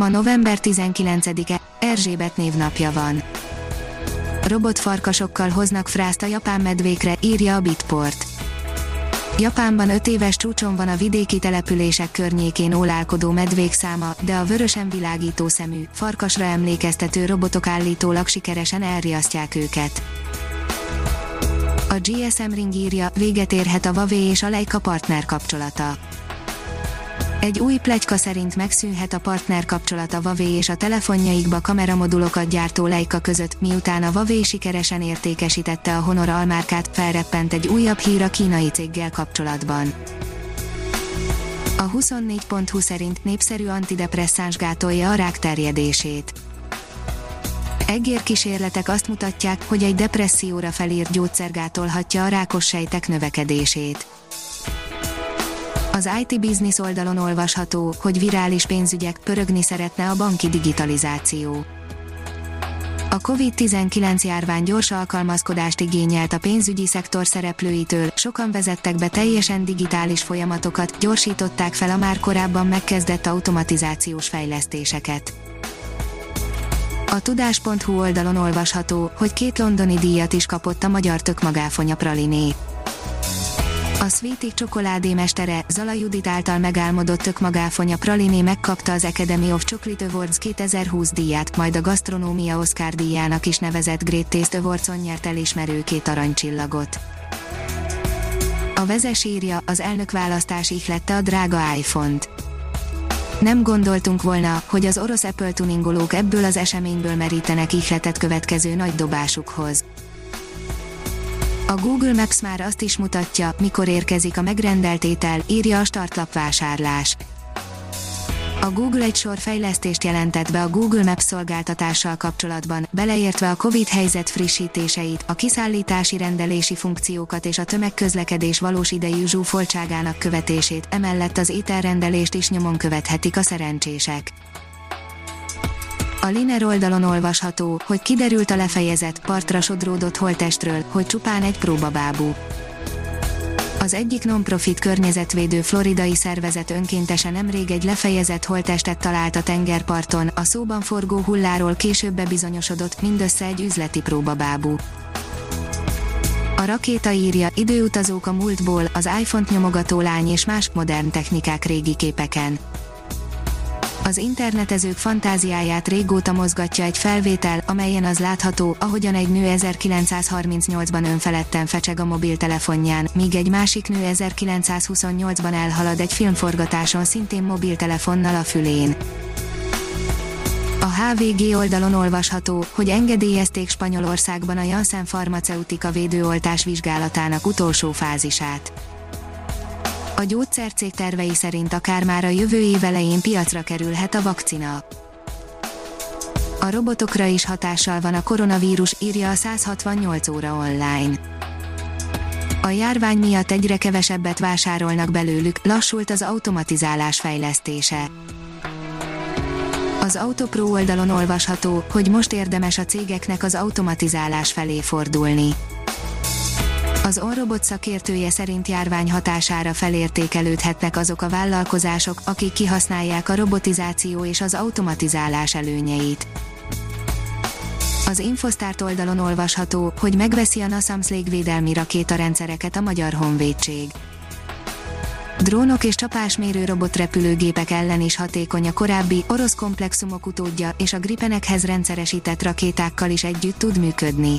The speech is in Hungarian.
Ma november 19-e, Erzsébet névnapja van. Robotfarkasokkal hoznak frászt a japán medvékre, írja a Bitport. Japánban 5 éves csúcson van a vidéki települések környékén ólálkodó medvék száma, de a vörösen világító szemű, farkasra emlékeztető robotok állítólag sikeresen elriasztják őket. A GSM Ring írja, véget érhet a Huawei és a Leica partner kapcsolata egy új plegyka szerint megszűnhet a partner kapcsolat a Huawei és a telefonjaikba kameramodulokat gyártó Leica között, miután a Huawei sikeresen értékesítette a Honor almárkát, felreppent egy újabb hír a kínai céggel kapcsolatban. A 24.20 szerint népszerű antidepresszáns gátolja a rák terjedését. Egérkísérletek azt mutatják, hogy egy depresszióra felírt gyógyszer gátolhatja a rákos sejtek növekedését az IT Business oldalon olvasható, hogy virális pénzügyek pörögni szeretne a banki digitalizáció. A COVID-19 járvány gyors alkalmazkodást igényelt a pénzügyi szektor szereplőitől, sokan vezettek be teljesen digitális folyamatokat, gyorsították fel a már korábban megkezdett automatizációs fejlesztéseket. A tudás.hu oldalon olvasható, hogy két londoni díjat is kapott a magyar tökmagáfonya praliné. A Sweetie csokoládé mestere, Zala Judit által megálmodott tök magáfonya Praliné megkapta az Academy of Chocolate Awards 2020 díját, majd a Gasztronómia Oscar díjának is nevezett Great Taste Awards-on nyert elismerő két aranycsillagot. A vezes írja, az elnökválasztás ihlette a drága iPhone-t. Nem gondoltunk volna, hogy az orosz Apple tuningolók ebből az eseményből merítenek ihletet következő nagy dobásukhoz. A Google Maps már azt is mutatja, mikor érkezik a megrendelt étel, írja a startlap vásárlás. A Google egy sor fejlesztést jelentett be a Google Maps szolgáltatással kapcsolatban, beleértve a COVID helyzet frissítéseit, a kiszállítási rendelési funkciókat és a tömegközlekedés valós idejű zsúfoltságának követését, emellett az ételrendelést is nyomon követhetik a szerencsések. A Liner oldalon olvasható, hogy kiderült a lefejezett, partra sodródott holtestről, hogy csupán egy próbabábú. Az egyik non-profit környezetvédő floridai szervezet önkéntesen nemrég egy lefejezett holtestet talált a tengerparton, a szóban forgó hulláról később bebizonyosodott mindössze egy üzleti próbabábú. A rakéta írja, időutazók a múltból, az iPhone-t nyomogató lány és más modern technikák régi képeken az internetezők fantáziáját régóta mozgatja egy felvétel, amelyen az látható, ahogyan egy nő 1938-ban önfeledten fecseg a mobiltelefonján, míg egy másik nő 1928-ban elhalad egy filmforgatáson szintén mobiltelefonnal a fülén. A HVG oldalon olvasható, hogy engedélyezték Spanyolországban a Janssen Farmaceutika védőoltás vizsgálatának utolsó fázisát. A gyógyszercég tervei szerint akár már a jövő év elején piacra kerülhet a vakcina. A robotokra is hatással van a koronavírus, írja a 168 óra online. A járvány miatt egyre kevesebbet vásárolnak belőlük, lassult az automatizálás fejlesztése. Az Autopro oldalon olvasható, hogy most érdemes a cégeknek az automatizálás felé fordulni az orrobot szakértője szerint járvány hatására felértékelődhetnek azok a vállalkozások, akik kihasználják a robotizáció és az automatizálás előnyeit. Az Infosztárt oldalon olvasható, hogy megveszi a NASAMS légvédelmi rakétarendszereket a Magyar Honvédség. Drónok és csapásmérő robotrepülőgépek ellen is hatékony a korábbi orosz komplexumok utódja, és a Gripenekhez rendszeresített rakétákkal is együtt tud működni.